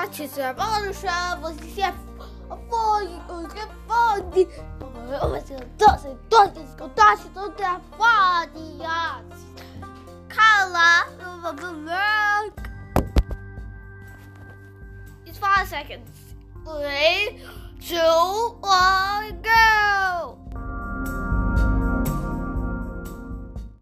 Notícia, vamos chamar você é fone, você é fone. Você doce, doce, doce, do telefone. It's five seconds. Three, two, one.